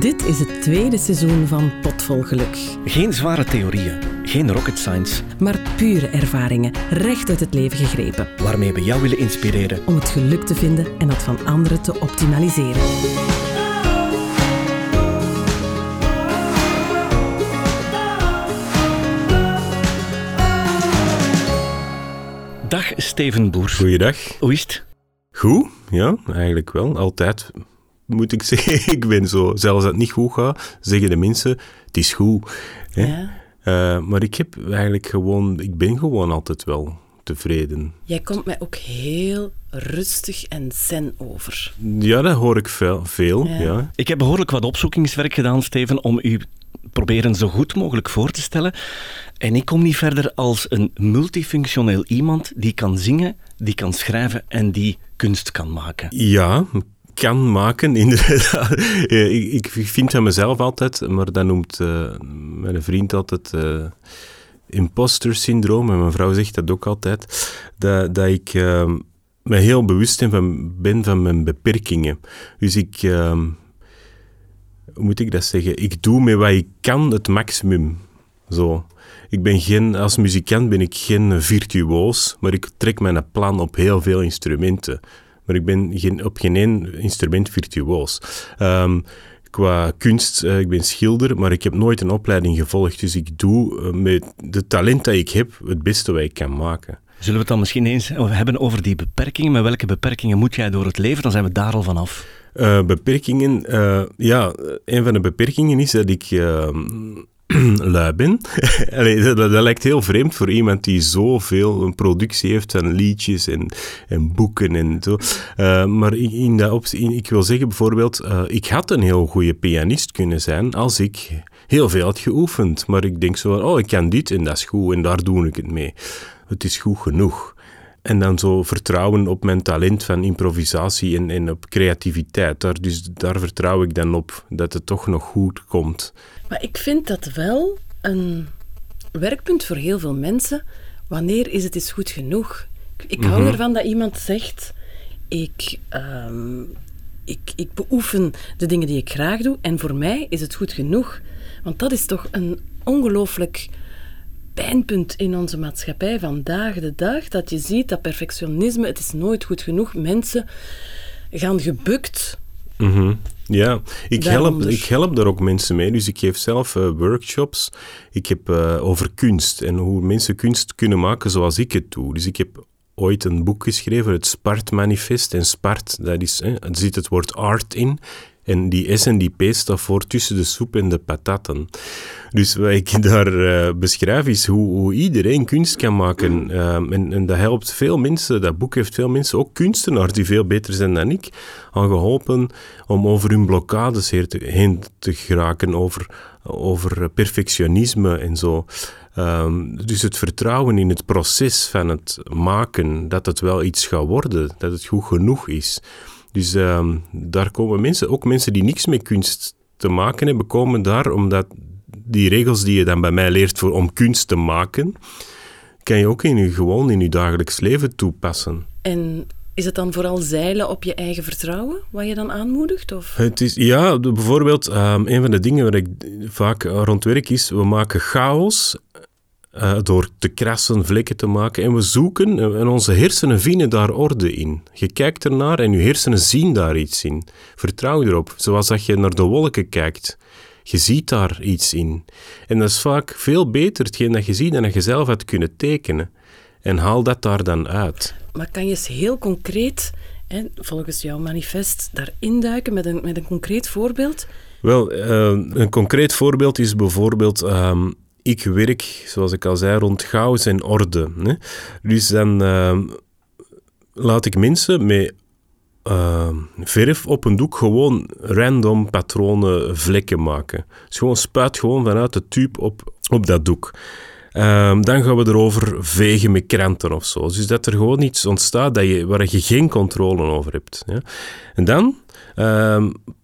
Dit is het tweede seizoen van Potvol Geluk. Geen zware theorieën, geen rocket science, maar pure ervaringen, recht uit het leven gegrepen. Waarmee we jou willen inspireren om het geluk te vinden en dat van anderen te optimaliseren. Dag Steven Boers. Goeiedag. Hoe is het? Goed, ja, eigenlijk wel. Altijd moet ik zeggen. ik ben zo, zelfs als het niet goed gaat, zeggen de mensen, het is goed. Hè? Ja. Uh, maar ik heb eigenlijk gewoon, ik ben gewoon altijd wel tevreden. Jij komt mij ook heel rustig en zen over. Ja, dat hoor ik veel. veel ja. ja. Ik heb behoorlijk wat opzoekingswerk gedaan, Steven, om u proberen zo goed mogelijk voor te stellen. En ik kom niet verder als een multifunctioneel iemand die kan zingen, die kan schrijven en die kunst kan maken. Ja, kan maken, inderdaad. ik, ik vind van mezelf altijd, maar dat noemt uh, mijn vriend altijd uh, imposter syndroom, en mijn vrouw zegt dat ook altijd, dat, dat ik uh, me heel bewust ben van mijn beperkingen. Dus ik, hoe moet ik dat zeggen, ik doe met wat ik kan het maximum. Zo. Ik ben geen, als muzikant ben ik geen virtuoos, maar ik trek mijn plan op heel veel instrumenten maar ik ben geen, op geen één instrument virtuoos. Um, qua kunst, uh, ik ben schilder, maar ik heb nooit een opleiding gevolgd. Dus ik doe uh, met de talent dat ik heb het beste wat ik kan maken. Zullen we het dan misschien eens hebben over die beperkingen? Met welke beperkingen moet jij door het leven? Dan zijn we daar al vanaf. Uh, beperkingen, ja, een van de beperkingen is dat ik ehm, lui ben. dat, lijkt heel vreemd voor iemand die zoveel een productie heeft van liedjes en, en boeken en zo. Uh, maar in, dat ik wil zeggen bijvoorbeeld, uh, ik had een heel goede pianist kunnen zijn als ik heel veel had geoefend. Maar ik denk zo van, oh, ik kan dit en dat is goed en daar doe ik het mee. Het is goed genoeg. En dan zo vertrouwen op mijn talent van improvisatie en, en op creativiteit. Daar, dus daar vertrouw ik dan op dat het toch nog goed komt. Maar ik vind dat wel een werkpunt voor heel veel mensen. Wanneer is het eens goed genoeg? Ik hou mhm. ervan dat iemand zegt: ik, um, ik, ik beoefen de dingen die ik graag doe en voor mij is het goed genoeg. Want dat is toch een ongelooflijk pijnpunt in onze maatschappij vandaag de dag. Dat je ziet dat perfectionisme, het is nooit goed genoeg. Mensen gaan gebukt. Mm Ja, ik help, ik help daar ook mensen mee. Dus ik geef zelf uh, workshops. Ik heb uh, over kunst en hoe mensen kunst kunnen maken zoals ik het doe. Dus ik heb ooit een boek geschreven, het Spart Manifest. En Spart, dat is, er zit het woord art in. En die S en die P staat voor tussen de soep en de pataten. Dus wat ik daar uh, beschrijf is hoe, hoe, iedereen kunst kan maken. Uh, en, en, dat helpt veel mensen, dat boek heeft veel mensen, ook kunstenaars die veel beter zijn dan ik, aan geholpen om over hun blokkades heen te, geraken, over, over perfectionisme en zo. Um, dus het vertrouwen in het proces van het maken, dat het wel iets gaat worden, dat het goed genoeg is. Dus uh, daar komen mensen, ook mensen die niks met kunst te maken hebben, komen daar omdat die regels die je dan bij mij leert voor, om kunst te maken, kan je ook in je, gewoon in je dagelijks leven toepassen. En is het dan vooral zeilen op je eigen vertrouwen, wat je dan aanmoedigt? Of? Het is, ja, bijvoorbeeld, um, een van de dingen waar ik vaak rond werk is, we maken chaos uh, door te krassen, vlekken te maken. En we zoeken, en onze hersenen vinden daar orde in. Je kijkt ernaar en je hersenen zien daar iets in. Vertrouw erop. Zoals dat je naar de wolken kijkt. Je ziet daar iets in. En dat is vaak veel beter hetgeen dat je ziet dan dat je zelf had kunnen tekenen. En haal dat daar dan uit. Maar kan je eens heel concreet, hè, volgens jouw manifest, daar induiken met een, met een concreet voorbeeld? Wel, uh, een concreet voorbeeld is bijvoorbeeld... Um, ik werk, zoals ik al zei, rond chaos en orde. Hè. Dus dan uh, laat ik mensen met uh, verf op een doek gewoon random patronen vlekken maken. Dus gewoon spuit gewoon vanuit de tube op, op dat doek. Uh, dan gaan we erover vegen met kranten of zo. Dus dat er gewoon iets ontstaat dat je, waar je geen controle over hebt. Ja. En dan uh,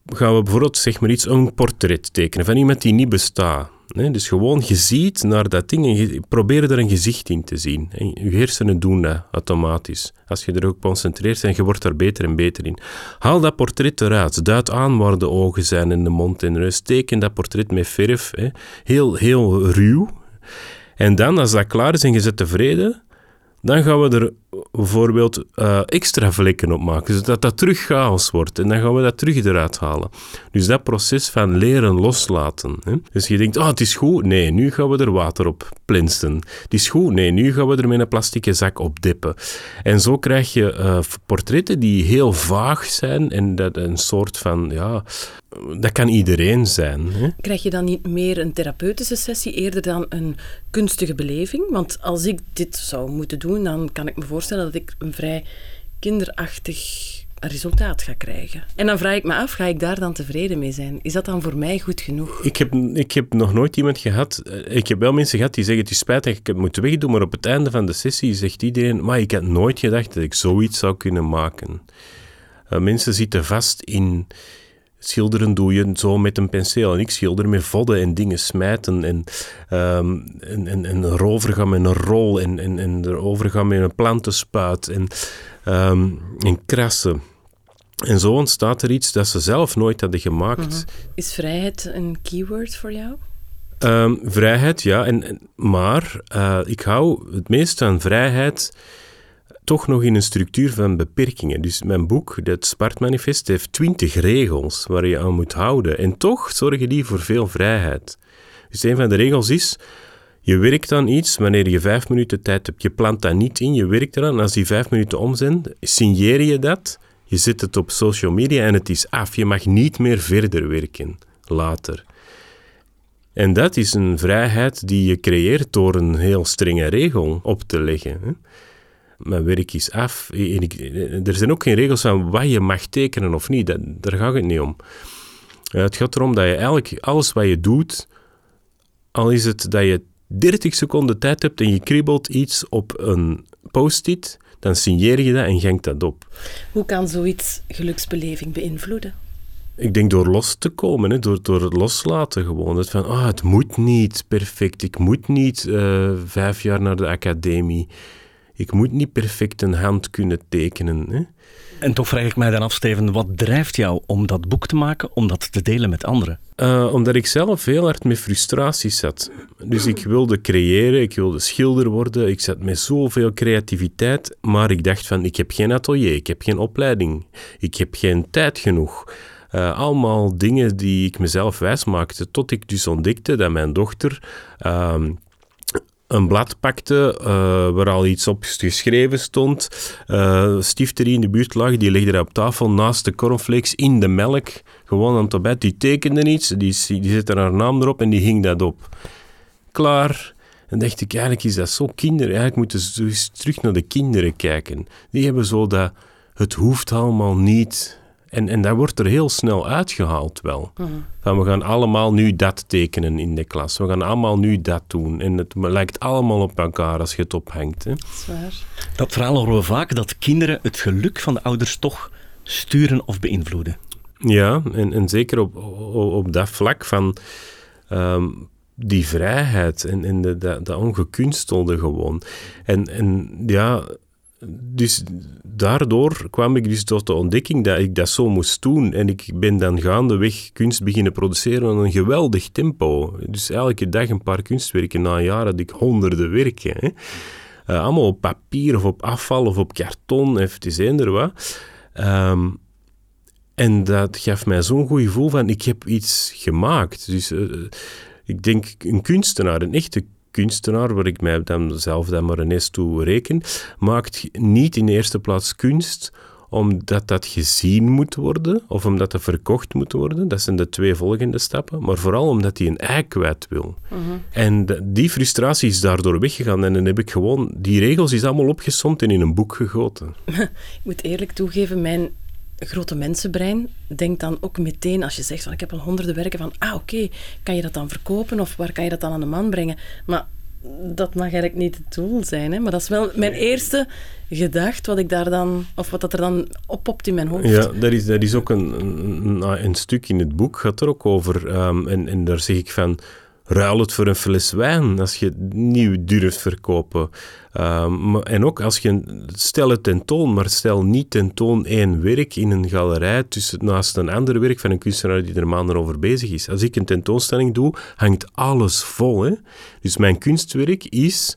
gaan we bijvoorbeeld zeg maar iets, een portret tekenen van iemand die niet bestaat. Hè? Dus gewoon, je ziet naar dat ding en je probeert er een gezicht in te zien. En je hersenen doen dat automatisch. Als je er ook concentreert en je wordt daar beter en beter in. Haal dat portret eruit. Duid aan waar de ogen zijn en de mond en rust. Teken dat portret met verf. Hè? Heel, heel ruw. En dan, als dat klaar is en je zit tevreden, dan gaan we er bijvoorbeeld uh, extra vlekken op maken, zodat dat terug chaos wordt. En dan gaan we dat terug eruit halen. Dus dat proces van leren loslaten. Hè? Dus je denkt, oh, het is goed. Nee, nu gaan we er water op plinsten. Het is goed. Nee, nu gaan we er met een plastic zak op dippen. En zo krijg je uh, portretten die heel vaag zijn en dat een soort van, ja, dat kan iedereen zijn. Hè? Krijg je dan niet meer een therapeutische sessie eerder dan een kunstige beleving? Want als ik dit zou moeten doen, dan kan ik me voorstellen dat ik een vrij kinderachtig resultaat ga krijgen. En dan vraag ik me af, ga ik daar dan tevreden mee zijn? Is dat dan voor mij goed genoeg? Ik heb, ik heb nog nooit iemand gehad... Eh, ik heb wel mensen gehad die zeggen, het is spijtig, ik heb het moeten wegdoen, maar op het einde van de sessie zegt iedereen, maar ik had nooit gedacht dat ik zoiets zou kunnen maken. Uh, mensen zitten vast in schilderen doe je zo met een penseel. En ik schilder met vodden en dingen smijten. En, um, en, en, en erover gaan met een rol. En, en, en erover gaan met een plantenspuit. En, um, en krassen. En zo ontstaat er iets dat ze zelf nooit hadden gemaakt. Mhm. Is vrijheid een keyword voor jou? Um, vrijheid, ja. En, maar uh, ik hou het meest van vrijheid toch nog in een structuur van beperkingen. Dus mijn boek, het Spartmanifest, heeft twintig regels waar je aan moet houden. En toch zorgen die voor veel vrijheid. Dus een van de regels is, je werkt aan iets wanneer je vijf minuten tijd hebt. Je plant dat niet in, je werkt eraan. Als die vijf minuten om zijn, signeer je dat. Je zet het op social media en het is af. Je mag niet meer verder werken later. En dat is een vrijheid die je creëert door een heel strenge regel op te leggen mijn werk is af. er zijn ook geen regels van wat je mag tekenen of niet. Dat, daar gaat het niet om. Het gaat erom dat je eigenlijk alles wat je doet, al is het dat je 30 seconden tijd hebt en je kriebelt iets op een post-it, dan signeer je dat en gangt dat op. Hoe kan zoiets geluksbeleving beïnvloeden? Ik denk door los te komen, hè, door, door het loslaten gewoon. Het van, ah, het moet niet perfect, ik moet niet uh, vijf jaar naar de academie ik moet niet perfect een hand kunnen tekenen. Hè? En toch vraag ik mij dan af, Steven, wat drijft jou om dat boek te maken, om dat te delen met anderen? Uh, omdat ik zelf heel hard met frustraties zat. Dus ik wilde creëren, ik wilde schilder worden, ik zat met zoveel creativiteit, maar ik dacht van, ik heb geen atelier, ik heb geen opleiding, ik heb geen tijd genoeg. Uh, allemaal dingen die ik mezelf wijsmaakte, tot ik dus ontdekte dat mijn dochter... Uh, een blad pakte uh, waar al iets op geschreven stond. Uh, stiefter die in de buurt lag, die legde dat op tafel naast de cornflakes in de melk. Gewoon aan het ontbijt. Die tekende iets, die, die zette haar naam erop en die hing dat op. Klaar. En dacht ik, eigenlijk is dat zo kinder. Eigenlijk moeten ze terug naar de kinderen kijken. Die hebben zo dat, het hoeft allemaal niet. En, en dat wordt er heel snel uitgehaald wel. Mhm. Van we gaan allemaal nu dat tekenen in de klas. We gaan allemaal nu dat doen. En het lijkt allemaal op elkaar als je het ophangt. Hè. Zwaar. Dat verhaal horen we vaak, dat kinderen het geluk van de ouders toch sturen of beïnvloeden. Ja, en, en zeker op, op, dat vlak van... Ehm, die vrijheid en, en de, dat, dat ongekunstelde gewoon. En, en ja, dus daardoor kwam ik dus tot de ontdekking dat ik dat zo moest doen. En ik ben dan gaandeweg kunst beginnen produceren aan een geweldig tempo. Dus elke dag een paar kunstwerken. Na een jaar had ik honderden werken. Hè. Uh, allemaal op papier of op afval of op karton, of het is eender wat. Ehm, en dat gaf mij zo'n goed gevoel van, ik heb iets gemaakt. Dus uh, ik denk, een kunstenaar, een echte kunstenaar, waar ik mij dan zelf dan maar ineens toe reken, maakt niet in de eerste plaats kunst omdat dat gezien moet worden of omdat dat verkocht moet worden. Dat zijn de twee volgende stappen. Maar vooral omdat hij een ei kwijt wil. Mhm. En die frustratie is daardoor weggegaan. En dan heb ik gewoon... Die regels is allemaal opgesomd en in een boek gegoten. ik moet eerlijk toegeven, mijn grote mensenbrein denkt dan ook meteen, als je zegt van ik heb al honderden werken, van ah oké, kan je dat dan verkopen of waar kan je dat dan aan de man brengen? Maar dat mag eigenlijk niet het doel zijn. Hè? Maar dat is wel mijn eerste gedacht, wat ik daar dan, of wat dat er dan oppopt in mijn hoofd. Ja, dat is, dat is ook een, een, een stuk in het boek, gaat er ook over. Um, en, en daar zeg ik van, ruil het voor een fles wijn als je het nieuw durft verkopen. Um, en ook als je, stel het tentoon, maar stel niet tentoon één werk in een galerij tussen, naast een ander werk van een kunstenaar die er maanden over bezig is. Als ik een tentoonstelling doe, hangt alles vol. Hè? Dus mijn kunstwerk is,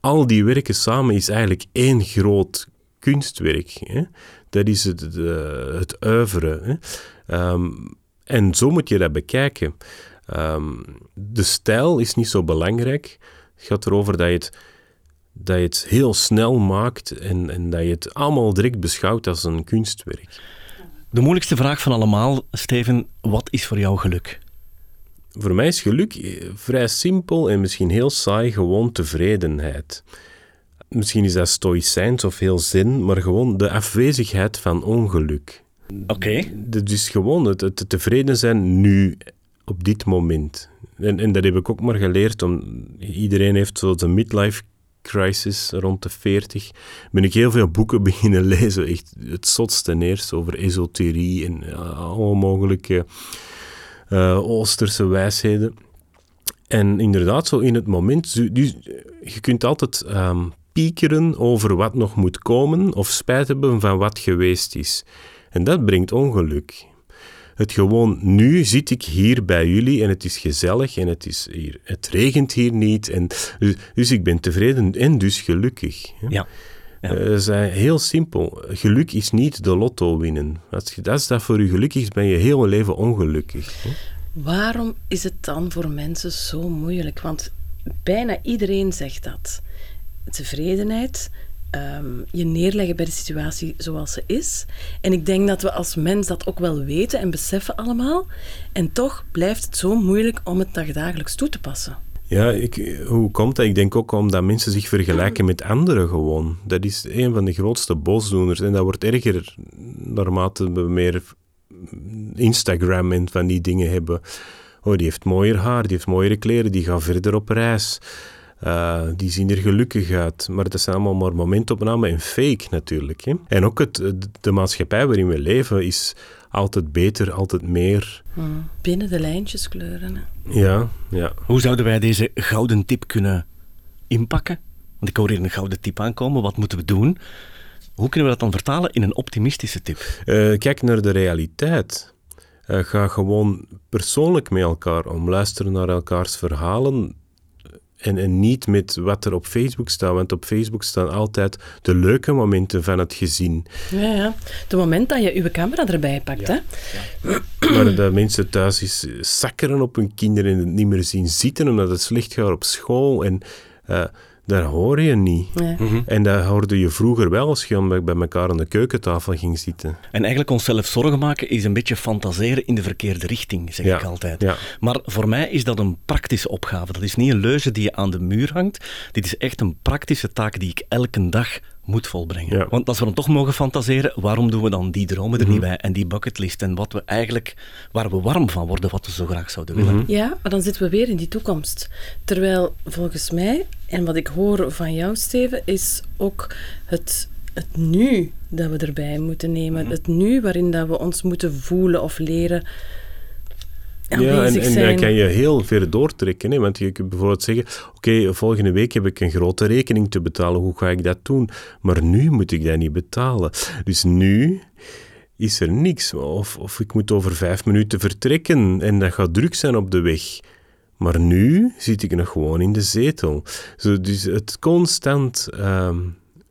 al die werken samen is eigenlijk één groot kunstwerk. Hè? Dat is het, het oeuvre. Hè? Ehm, en zo moet je dat bekijken. Ehm, de stijl is niet zo belangrijk. Het gaat erover dat je het, dat je het heel snel maakt en, en dat je het allemaal direct beschouwt als een kunstwerk. De moeilijkste vraag van allemaal, Steven, wat is voor jou geluk? Voor mij is geluk eh, vrij simpel en misschien heel saai, gewoon tevredenheid. Misschien is dat stoïcijns of heel zin, maar gewoon de afwezigheid van ongeluk. Oké. Okay. Dus gewoon het, het tevreden zijn nu op dit moment. En, dat heb ik ook maar geleerd. Om, iedereen heeft zo midlife crisis rond de 40. Ben ik heel veel boeken beginnen lezen. Echt het zotste eerst over esoterie en alle mogelijke uh, Oosterse wijsheden. En inderdaad, zo in het moment, dus, je kunt altijd um, piekeren over wat nog moet komen of spijt hebben van wat geweest is. En dat brengt ongeluk het gewoon, nu zit ik hier bij jullie en het is gezellig en het, is hier, het regent hier niet. En, dus, dus ik ben tevreden en dus gelukkig. Ja. ja. Uh, is heel simpel. Geluk is niet de lotto winnen. Als, als dat voor je gelukkig is, ben je heel je leven ongelukkig. Hè? Waarom is het dan voor mensen zo moeilijk? Want bijna iedereen zegt dat. Tevredenheid, Ehm, je neerleggen bij de situatie zoals ze is. En ik denk dat we als mens dat ook wel weten en beseffen allemaal. En toch blijft het zo moeilijk om het dagdagelijks toe te passen. Ja, ik, hoe komt dat? Ik denk ook omdat mensen zich vergelijken met anderen gewoon. Dat is een van de grootste boosdoeners. En dat wordt erger naarmate we meer Instagram en van die dingen hebben. Oh, die heeft mooier haar, die heeft mooiere kleren, die gaat verder op reis. Uh, die zien er gelukkig uit. Maar dat zijn allemaal maar momentopname en fake natuurlijk. Hè? En ook het, de maatschappij waarin we leven is altijd beter, altijd meer. Hmm. Binnen de lijntjes kleuren. Ja, ja. Hoe zouden wij deze gouden tip kunnen inpakken? Want ik hoor hier een gouden tip aankomen. Wat moeten we doen? Hoe kunnen we dat dan vertalen in een optimistische tip? Uh, kijk naar de realiteit. Uh, ga gewoon persoonlijk met elkaar om. Luisteren naar elkaars verhalen en, en niet met wat er op Facebook staat, want op Facebook staan altijd de leuke momenten van het gezin. Ja, ja. De moment dat je je camera erbij pakt, hè? Ja. Maar dat mensen thuis is zakkeren op hun kinderen en het niet meer zien zitten omdat het slecht gaat op school. En uh, daar hoor je niet. Mhm. En dat hoorde je vroeger wel als je bij elkaar aan de keukentafel ging zitten. En eigenlijk onszelf zorgen maken is een beetje fantaseren in de verkeerde richting, zeg ik altijd. Ja. Maar voor mij is dat een praktische opgave. Dat is niet een leuze die je aan de muur hangt. Dit is echt een praktische taak die ik elke dag moet volbrengen. Want als we dan toch mogen fantaseren, waarom doen we dan die dromen er niet mhm. bij en die bucketlist en wat we eigenlijk, waar we warm van worden, wat we zo graag zouden willen? Mhm. Ja, maar dan zitten we weer in die toekomst. Terwijl volgens mij, en wat ik hoor van jou, Steven, is ook het, het nu dat we erbij moeten nemen. Mhm. Het nu waarin dat we ons moeten voelen of leren ja, en, en dan kan je heel ver doortrekken. Hè? Want je kunt bijvoorbeeld zeggen, oké, volgende week heb ik een grote rekening te betalen, hoe ga ik dat doen? Maar nu moet ik dat niet betalen. Dus nu is er niks. Of, of ik moet over vijf minuten vertrekken en dat gaat druk zijn op de weg. Maar nu zit ik nog gewoon in de zetel. Zo, dus het constant ehm,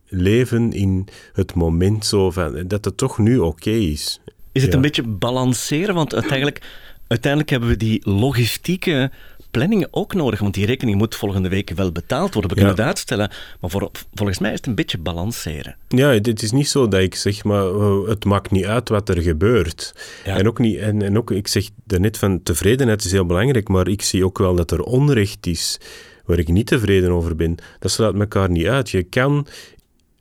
leven in het moment zo van, dat het toch nu oké is. Is het een beetje balanceren? Want uiteindelijk uiteindelijk hebben we die logistieke planningen ook nodig, want die rekening moet volgende week wel betaald worden. We kunnen het uitstellen, maar voor, volgens mij is het een beetje balanceren. Ja, het is niet zo dat ik zeg, maar eh, het maakt niet uit wat er gebeurt. En, ook niet, en, en ook, ik zeg daarnet van tevredenheid is heel belangrijk, maar ik zie ook wel dat er onrecht is waar ik niet tevreden over ben. Dat sluit elkaar niet uit. Je kan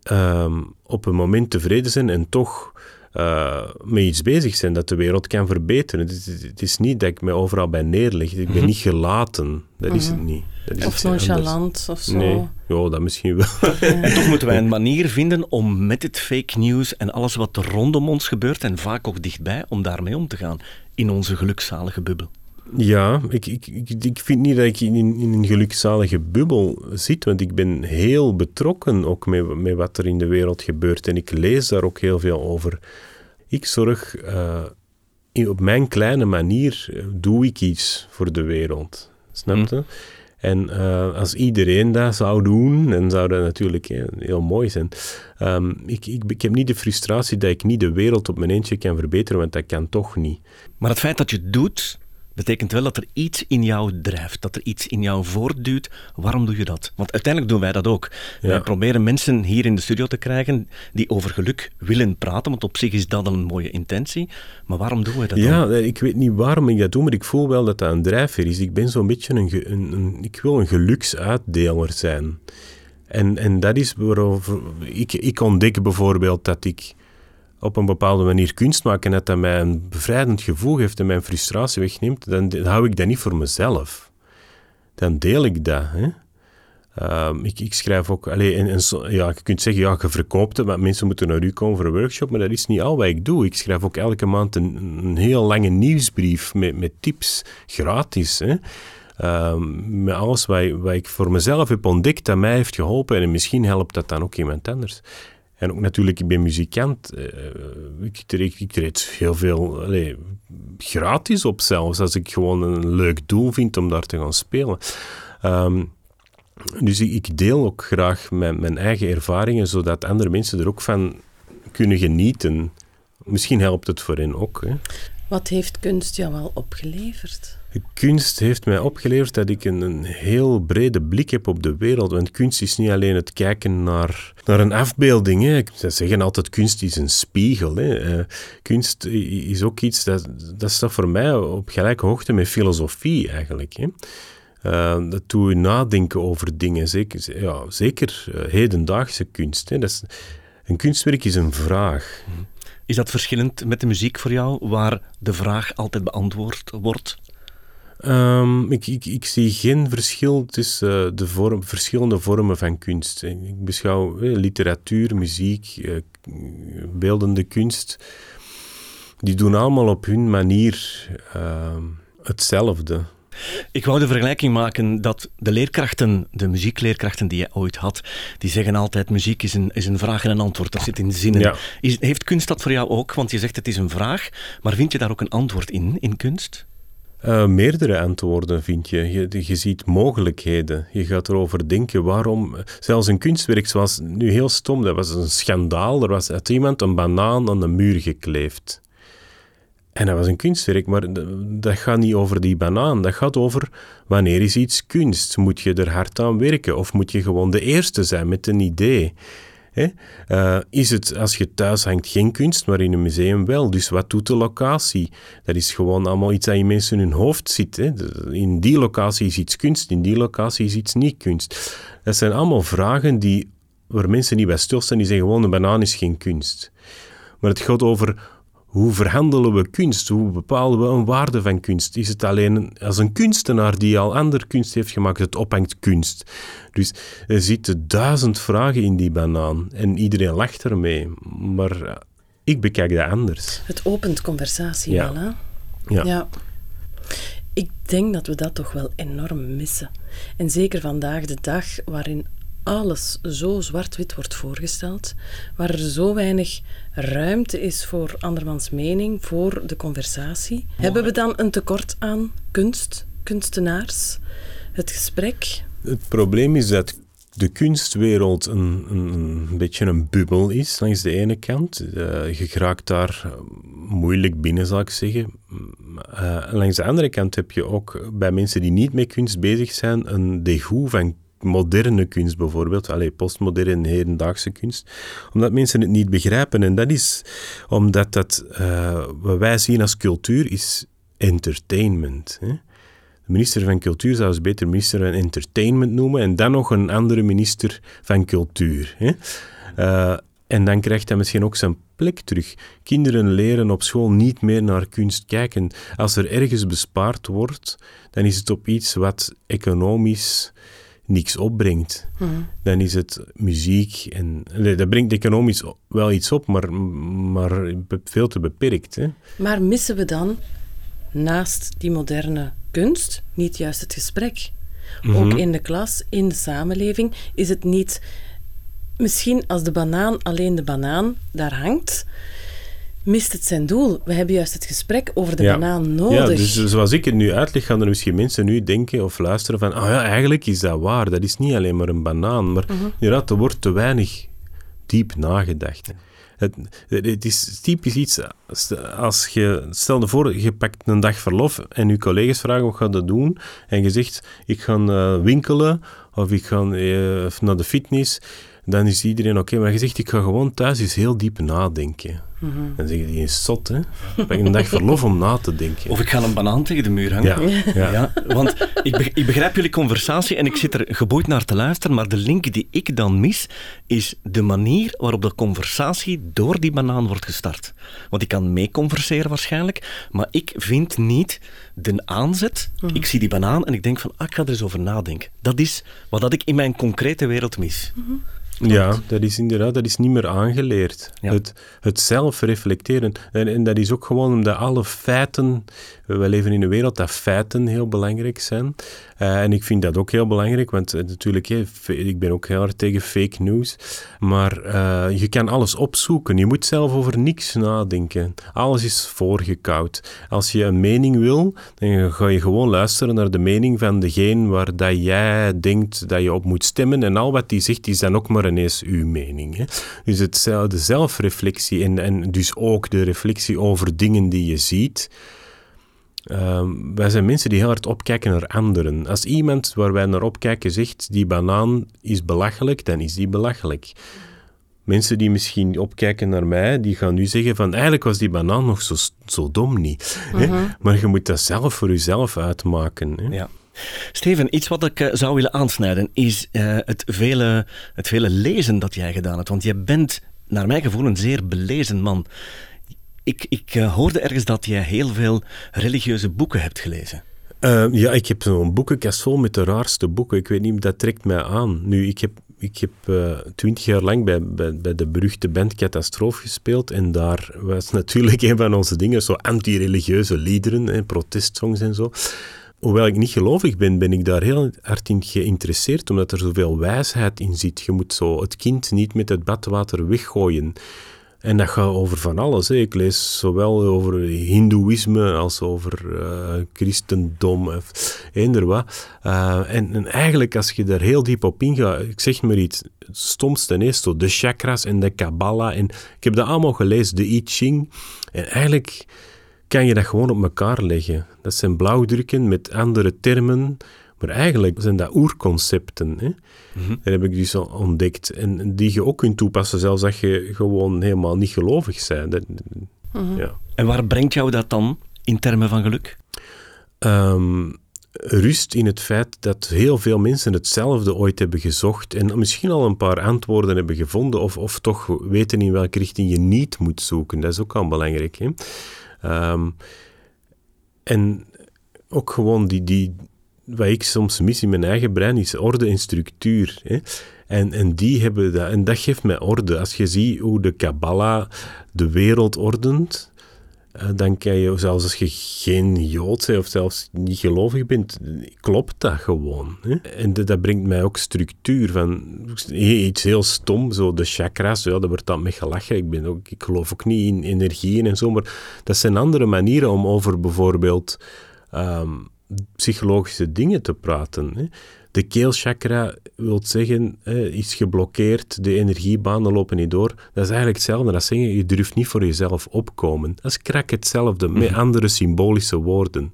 ehm, op een moment tevreden zijn en toch uh, met iets bezig zijn dat de wereld kan verbeteren. Het is, het is, niet dat ik me overal bij neerleg. Ik ben mhm. niet gelaten. Dat is het mhm. niet. Dat is of nonchalant of zo. Nee, ja, dat misschien wel. En toch moeten wij een manier vinden om met het fake news en alles wat er rondom ons gebeurt, en vaak ook dichtbij, om daarmee om te gaan in onze gelukzalige bubbel. Ja, ik, ik, ik, vind niet dat ik in, in een gelukzalige bubbel zit, want ik ben heel betrokken ook met, met wat er in de wereld gebeurt en ik lees daar ook heel veel over. Ik zorg, uh, op mijn kleine manier uh, doe ik iets voor de wereld. Snap je? En uh, als iedereen dat zou doen, dan zou dat natuurlijk heel, heel mooi zijn. Um, ik, ik, ik, heb niet de frustratie dat ik niet de wereld op mijn eentje kan verbeteren, want dat kan toch niet. Maar het feit dat je het doet, betekent wel dat er iets in jou drijft, dat er iets in jou voortduwt. Waarom doe je dat? Want uiteindelijk doen wij dat ook. Ja. Wij proberen mensen hier in de studio te krijgen die over geluk willen praten, want op zich is dat een mooie intentie. Maar waarom doen we dat Ja, ik weet niet waarom ik dat doe, maar ik voel wel dat dat een drijfveer is. Ik ben zo'n beetje een, een, een, Ik wil een geluksuitdeler zijn. En, en dat is waarover... Ik, ik ontdek bijvoorbeeld dat ik op een bepaalde manier kunst maken en dat dat mij een bevrijdend gevoel geeft en mijn frustratie wegneemt, dan, dan hou ik dat niet voor mezelf. Dan deel ik dat. Hè? Uh, ik, ik, schrijf ook, ja, je kunt zeggen, ja, je verkoopt het, maar mensen moeten naar u komen voor een workshop, maar dat is niet al wat ik doe. Ik schrijf ook elke maand een, een heel lange nieuwsbrief met, met tips, gratis. Hè? Uh, met alles wat, ik voor mezelf heb ontdekt, dat mij heeft geholpen en misschien helpt dat dan ook iemand anders. En ook natuurlijk, ik ben muzikant. Uh, ik, treed, ik treed heel veel gratis op zelfs, als ik gewoon een leuk doel vind om daar te gaan spelen. Um, dus ik deel ook graag mijn, mijn eigen ervaringen, zodat andere mensen er ook van kunnen genieten. Misschien helpt het voor hen ook. Hè. Wat heeft kunst jou wel opgeleverd? Kunst heeft mij opgeleverd dat ik een, een, heel brede blik heb op de wereld. Want kunst is niet alleen het kijken naar, naar een afbeelding. Hè. Ze zeggen altijd kunst is een spiegel. Hè. Uh, kunst is ook iets dat, dat staat voor mij op gelijke hoogte met filosofie eigenlijk. Hè. Uh, dat doet je nadenken over dingen. Zeker, ja, zeker uh, hedendaagse kunst. Hè. Dat een kunstwerk is een vraag. Is dat verschillend met de muziek voor jou, waar de vraag altijd beantwoord wordt? Um, ik, ik, ik, zie geen verschil tussen uh, de vorm, verschillende vormen van kunst. Ik beschouw eh, literatuur, muziek, uh, beeldende kunst, die doen allemaal op hun manier uh, hetzelfde. Ik wou de vergelijking maken dat de leerkrachten, de muziekleerkrachten die je ooit had, die zeggen altijd muziek is een, is een vraag en een antwoord. Dat zit in zinnen. Ja. Is, heeft kunst dat voor jou ook? Want je zegt het is een vraag, maar vind je daar ook een antwoord in, in kunst? Uh, meerdere antwoorden vind je. je. je. ziet mogelijkheden. Je gaat erover denken waarom. Zelfs een kunstwerk zoals nu heel stom, dat was een schandaal. Er was uit iemand een banaan aan de muur gekleefd. En dat was een kunstwerk, maar dat gaat niet over die banaan. Dat gaat over wanneer is iets kunst? Moet je er hard aan werken of moet je gewoon de eerste zijn met een idee? Uh, is het als je thuis hangt geen kunst, maar in een museum wel? Dus wat doet de locatie? Dat is gewoon allemaal iets dat in mensen in hun hoofd zit. Hè? In die locatie is iets kunst, in die locatie is iets niet kunst. Dat zijn allemaal vragen die, waar mensen niet bij stilstaan. Die zeggen gewoon een banaan is geen kunst. Maar het gaat over hoe verhandelen we kunst? Hoe bepalen we een waarde van kunst? Is het alleen als een kunstenaar die al ander kunst heeft gemaakt, het ophangt kunst? Dus er zitten duizend vragen in die banaan en iedereen lacht ermee. Maar ik bekijk dat anders. Het opent conversatie ja. wel, hè? Ja. ja. Ik denk dat we dat toch wel enorm missen. En zeker vandaag de dag, waarin alles zo zwart-wit wordt voorgesteld, waar er zo weinig ruimte is voor andermans mening, voor de conversatie. Hebben we dan een tekort aan kunst, kunstenaars, het gesprek? Het probleem is dat de kunstwereld een, een, een beetje een bubbel is, langs de ene kant. Uh, je geraakt daar moeilijk binnen, zal ik zeggen. Uh, langs de andere kant heb je ook bij mensen die niet met kunst bezig zijn een degoe van moderne kunst bijvoorbeeld, allee, postmoderne hedendaagse kunst, omdat mensen het niet begrijpen. En dat is omdat dat, uh, wat wij zien als cultuur is entertainment. Hè? De minister van Cultuur zou ze beter minister van Entertainment noemen en dan nog een andere minister van Cultuur. Hè? Uh, en dan krijgt hij misschien ook zijn plek terug. Kinderen leren op school niet meer naar kunst kijken. Als er ergens bespaard wordt, dan is het op iets wat economisch niks opbrengt, mhm. dan is het muziek. En, dat brengt economisch wel iets op, maar, maar veel te beperkt. Hè. Maar missen we dan, naast die moderne kunst, niet juist het gesprek. Ook Mhm. in de klas, in de samenleving, is het niet... Misschien als de banaan alleen de banaan daar hangt, mist het zijn doel. We hebben juist het gesprek over de Ja. banaan nodig. Ja, dus zoals ik het nu uitleg, gaan er misschien mensen nu denken of luisteren van, ah ja, eigenlijk is dat waar. Dat is niet alleen maar een banaan. Maar Mhm. inderdaad, er wordt te weinig diep nagedacht. Het, het is typisch iets, als je, stel je voor, je pakt een dag verlof en je collega's vragen wat ga je doen en je zegt, ik ga eh, winkelen of ik ga eh, naar de fitness, dan is iedereen oké. Maar je zegt, ik ga gewoon thuis eens heel diep nadenken. Mhm. Dan zeg je, die is zot, hè. Pak een dag verlof om na te denken. Of ik ga een banaan tegen de muur hangen. Ja, ja. Ja, want ik, be- ik begrijp jullie conversatie en ik zit er geboeid naar te luisteren, maar de link die ik dan mis, is de manier waarop de conversatie door die banaan wordt gestart. Want ik kan meeconverseren waarschijnlijk, maar ik vind niet de aanzet. Ik zie die banaan en ik denk van, ah, ik ga er eens over nadenken. Dat is wat dat ik in mijn concrete wereld mis. Ja, dat is inderdaad, dat is niet meer aangeleerd. Ja. Het, het zelf reflecteren. En, en dat is ook gewoon omdat alle feiten, we leven in een wereld dat feiten heel belangrijk zijn. Eh, en ik vind dat ook heel belangrijk, want eh, natuurlijk, hè, fe- ik ben ook heel erg tegen fake news. Maar eh, je kan alles opzoeken. Je moet zelf over niks nadenken. Alles is voorgekoud. Als je een mening wil, dan ga je gewoon luisteren naar de mening van degene waar dat jij denkt dat je op moet stemmen. En al wat die zegt, is dan ook maar ineens uw mening. Hè. Dus het, de zelfreflectie en, en dus ook de reflectie over dingen die je ziet. Ehm, wij zijn mensen die heel hard opkijken naar anderen. Als iemand waar wij naar opkijken zegt, die banaan is belachelijk, dan is die belachelijk. Mensen die misschien opkijken naar mij, die gaan nu zeggen van eigenlijk was die banaan nog zo, zo dom niet. hè. Maar je moet dat zelf voor jezelf uitmaken. Hè. Ja. Steven, iets wat ik eh, zou willen aansnijden is eh, het, vele, het vele lezen dat jij gedaan hebt. Want je bent, naar mijn gevoel, een zeer belezen man. Ik, ik eh, hoorde ergens dat jij heel veel religieuze boeken hebt gelezen. Ja, ik heb zo'n boekenkast vol met de raarste boeken. Ik weet niet, dat trekt mij aan. Nu, ik heb, ik heb twintig jaar lang bij, bij, de beruchte band Catastrofe gespeeld. En daar was natuurlijk een van onze dingen zo anti-religieuze liederen, hè, protestsongs en zo. Hoewel ik niet gelovig ben, ben ik daar heel hard in geïnteresseerd, omdat er zoveel wijsheid in zit. Je moet zo het kind niet met het badwater weggooien. En dat gaat over van alles. Hè. Ik lees zowel over hindoeïsme als over eh, christendom of eender wat. Eh, en, en eigenlijk, als je daar heel diep op ingaat, ik zeg maar iets, het stomste is zo de chakras en de Kabbalah. En ik heb dat allemaal gelezen, de I Ching. En eigenlijk kan je dat gewoon op elkaar leggen. Dat zijn blauwdrukken met andere termen. Maar eigenlijk zijn dat oerconcepten. Hè? Dat heb ik dus ontdekt. En die je ook kunt toepassen, zelfs als je gewoon helemaal niet gelovig bent. Dat, ja. En waar brengt jou dat dan in termen van geluk? Ehm, rust in het feit dat heel veel mensen hetzelfde ooit hebben gezocht en misschien al een paar antwoorden hebben gevonden of, of toch weten in welke richting je niet moet zoeken. Dat is ook al belangrijk. Hè? Ehm, en ook gewoon die, die, wat ik soms mis in mijn eigen brein, is orde en structuur. Hè? En, en die hebben dat, en dat geeft mij orde. Als je ziet hoe de Kabbalah de wereld ordent, dan kan je, zelfs als je geen Jood bent of zelfs niet gelovig bent, klopt dat gewoon. Hè? En dat, dat brengt mij ook structuur van iets heel stom, zo de chakras, ja, daar wordt dan mee gelachen. Ik, ben ook, ik geloof ook niet in energieën en zo, maar dat zijn andere manieren om over bijvoorbeeld ehm, psychologische dingen te praten. Hè? De keelchakra wil zeggen, eh, is geblokkeerd, de energiebanen lopen niet door. Dat is eigenlijk hetzelfde als zeggen, je durft niet voor jezelf opkomen. Dat is krak hetzelfde, met andere symbolische woorden.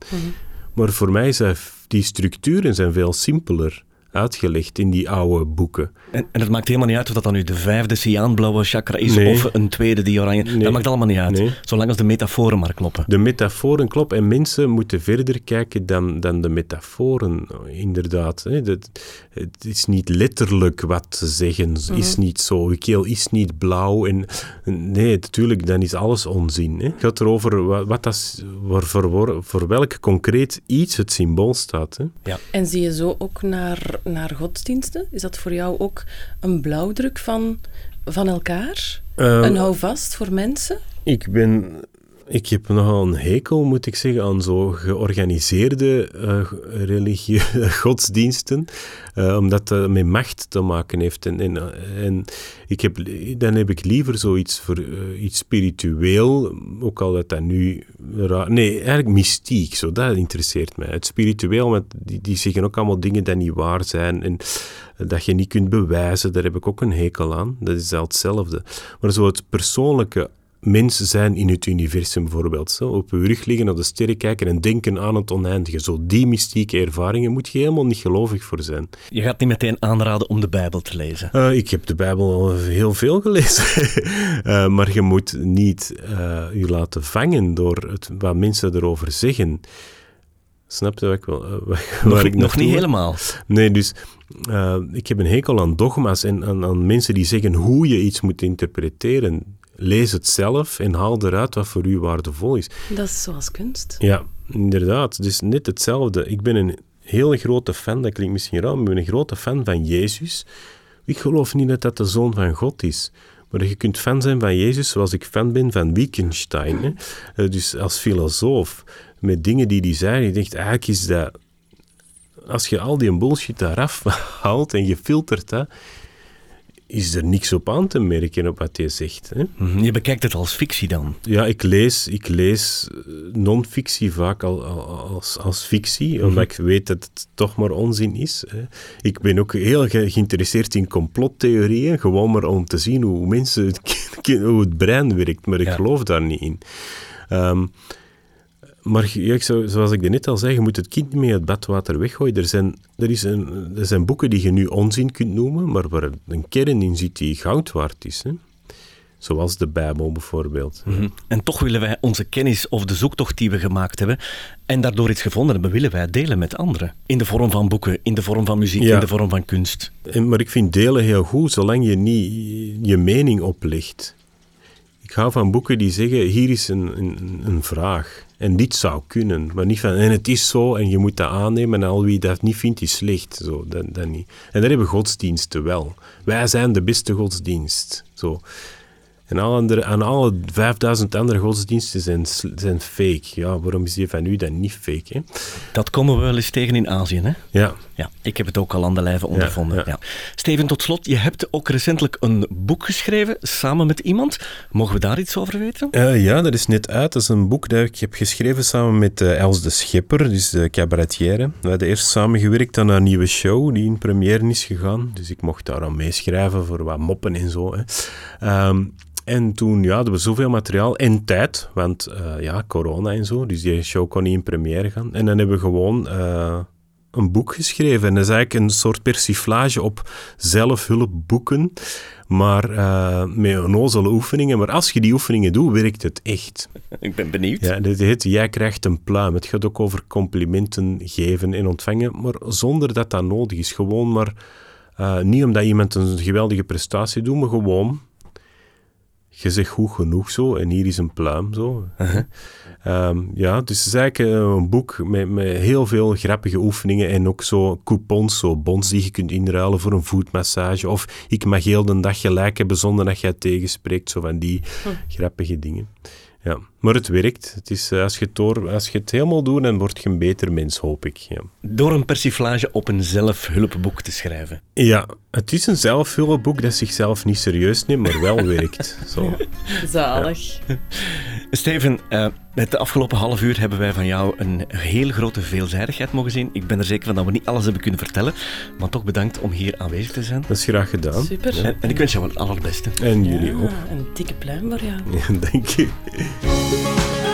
Maar voor mij zijn die structuren zijn veel simpeler uitgelegd in die oude boeken. En, en het maakt helemaal niet uit of dat dan nu de vijfde cyaanblauwe chakra is Nee. of een tweede die oranje. Nee. Dat maakt allemaal niet uit. Nee. Zolang als de metaforen maar kloppen. De metaforen kloppen en mensen moeten verder kijken dan, dan de metaforen, inderdaad. Hè. Dat, het is niet letterlijk wat ze zeggen, is niet zo. Je keel is niet blauw. En, nee, natuurlijk, dan is alles onzin. Hè. Het gaat erover wat, wat dat, waar, voor, voor welk concreet iets het symbool staat. Hè. En zie je zo ook naar, naar godsdiensten? Is dat voor jou ook een blauwdruk van, van elkaar? Ehm, een houvast voor mensen? Ik ben Ik heb nogal een hekel, moet ik zeggen, aan zo georganiseerde uh, religieuze godsdiensten, uh, omdat dat met macht te maken heeft. En, en, en ik heb, dan heb ik liever zoiets voor iets spiritueel, ook al dat dat nu raar... Nee, eigenlijk mystiek, zo, dat interesseert mij. Het spiritueel, want die, die zeggen ook allemaal dingen die niet waar zijn en dat je niet kunt bewijzen, daar heb ik ook een hekel aan. Dat is hetzelfde. Maar zo het persoonlijke mensen zijn in het universum bijvoorbeeld. Zo, op je rug liggen, naar de sterren kijken en denken aan het oneindige. Zo die mystieke ervaringen moet je helemaal niet gelovig voor zijn. Je gaat niet meteen aanraden om de Bijbel te lezen? Uh, ik heb de Bijbel al heel veel gelezen. uh, maar je moet niet uh, je laten vangen door het, wat mensen erover zeggen. Snap je wat ik wel? Waar nog, ik nog niet helemaal. Nee, dus ik heb een hekel aan dogma's en aan, aan mensen die zeggen hoe je iets moet interpreteren lees het zelf en haal eruit wat voor u waardevol is. Dat is zoals kunst. Ja, inderdaad. Het is net hetzelfde. Ik ben een hele grote fan, dat klinkt misschien raar, maar ik ben een grote fan van Jezus. Ik geloof niet dat dat de Zoon van God is. Maar je kunt fan zijn van Jezus zoals ik fan ben van Wittgenstein. Hè? Eh, dus als filosoof, met dingen die hij zei, je denkt eigenlijk is dat... Als je al die bullshit daaraf haalt en je filtert dat, is er niks op aan te merken op wat hij zegt. Hè? Mhm, je bekijkt het als fictie dan? Ja, ik lees, ik lees eh, non-fictie vaak al, als, als fictie, mhm. omdat ik weet dat het toch maar onzin is. Hè. Ik ben ook heel geïnteresseerd in complottheorieën, gewoon maar om te zien hoe mensen, hoe het brein werkt, maar ik geloof daar niet in. Um, maar ja, zoals ik net al zei, je moet het kind niet meer het badwater weggooien. Er zijn, er, is een, er zijn boeken die je nu onzin kunt noemen, maar waar een kern in zit die goud waard is. Hè? Zoals de Bijbel bijvoorbeeld. Mhm. En toch willen wij onze kennis of de zoektocht die we gemaakt hebben en daardoor iets gevonden hebben, willen wij delen met anderen. In de vorm van boeken, in de vorm van muziek, in de vorm van kunst. En, maar ik vind delen heel goed, zolang je niet je mening oplegt. Ik hou van boeken die zeggen, hier is een, een, een vraag. En dit zou kunnen, maar niet van, en het is zo en je moet dat aannemen en al wie dat niet vindt is slecht. Zo, niet. En dat hebben godsdiensten wel. Wij zijn de beste godsdienst. Zo. En alle andere, aan alle 5000 andere godsdiensten zijn, zijn fake. Ja, waarom is die van u dan niet fake? Hè? Dat komen we wel eens tegen in Azië, hè? Ja. ja ik heb het ook al aan de lijve ondervonden. Ja, Steven, tot slot, je hebt ook recentelijk een boek geschreven samen met iemand. Mogen we daar iets over weten? Uh, ja, dat is net uit. Dat is een boek dat ik heb geschreven samen met uh, Els de Schipper, dus de cabaretière. We hadden eerst samengewerkt aan een nieuwe show die in première is gegaan. Dus ik mocht daar aan meeschrijven voor wat moppen en zo. Hè. Um, en toen ja, hadden we zoveel materiaal en tijd, want uh, ja, corona en zo, dus die show kon niet in première gaan. En dan hebben we gewoon uh, een boek geschreven. En dat is eigenlijk een soort persiflage op zelfhulpboeken, maar uh, met onnozele oefeningen. Maar als je die oefeningen doet, werkt het echt. Ik ben benieuwd. Ja, dit heet Jij krijgt een pluim. Het gaat ook over complimenten geven en ontvangen, maar zonder dat dat nodig is. Gewoon maar... niet omdat iemand een geweldige prestatie doet, maar gewoon je zegt goed genoeg zo, en hier is een pluim zo. Uh-huh. Ehm, ja, dus het is eigenlijk eh, een boek met, met heel veel grappige oefeningen en ook zo coupons, zo bons die je kunt inruilen voor een voetmassage. Of ik mag heel de dag gelijk hebben zonder dat het tegenspreekt, zo van die hm. grappige dingen. Ja, maar het werkt. Het is, eh, als, je het door, als je het helemaal doet, dan word je een beter mens, hoop ik. Ja. Door een persiflage op een zelfhulpboek te schrijven. Ja, het is een zelfhulpboek dat zichzelf niet serieus neemt, maar wel werkt. Zo. Zalig. Steven, uh, het afgelopen half uur hebben wij van jou een heel grote veelzijdigheid mogen zien. Ik ben er zeker van dat we niet alles hebben kunnen vertellen, maar toch bedankt om hier aanwezig te zijn. Dat is graag gedaan. Super. En, ik wens jou het allerbeste. En jullie ook. Een dikke pluim voor jou. Ja, dank je. Música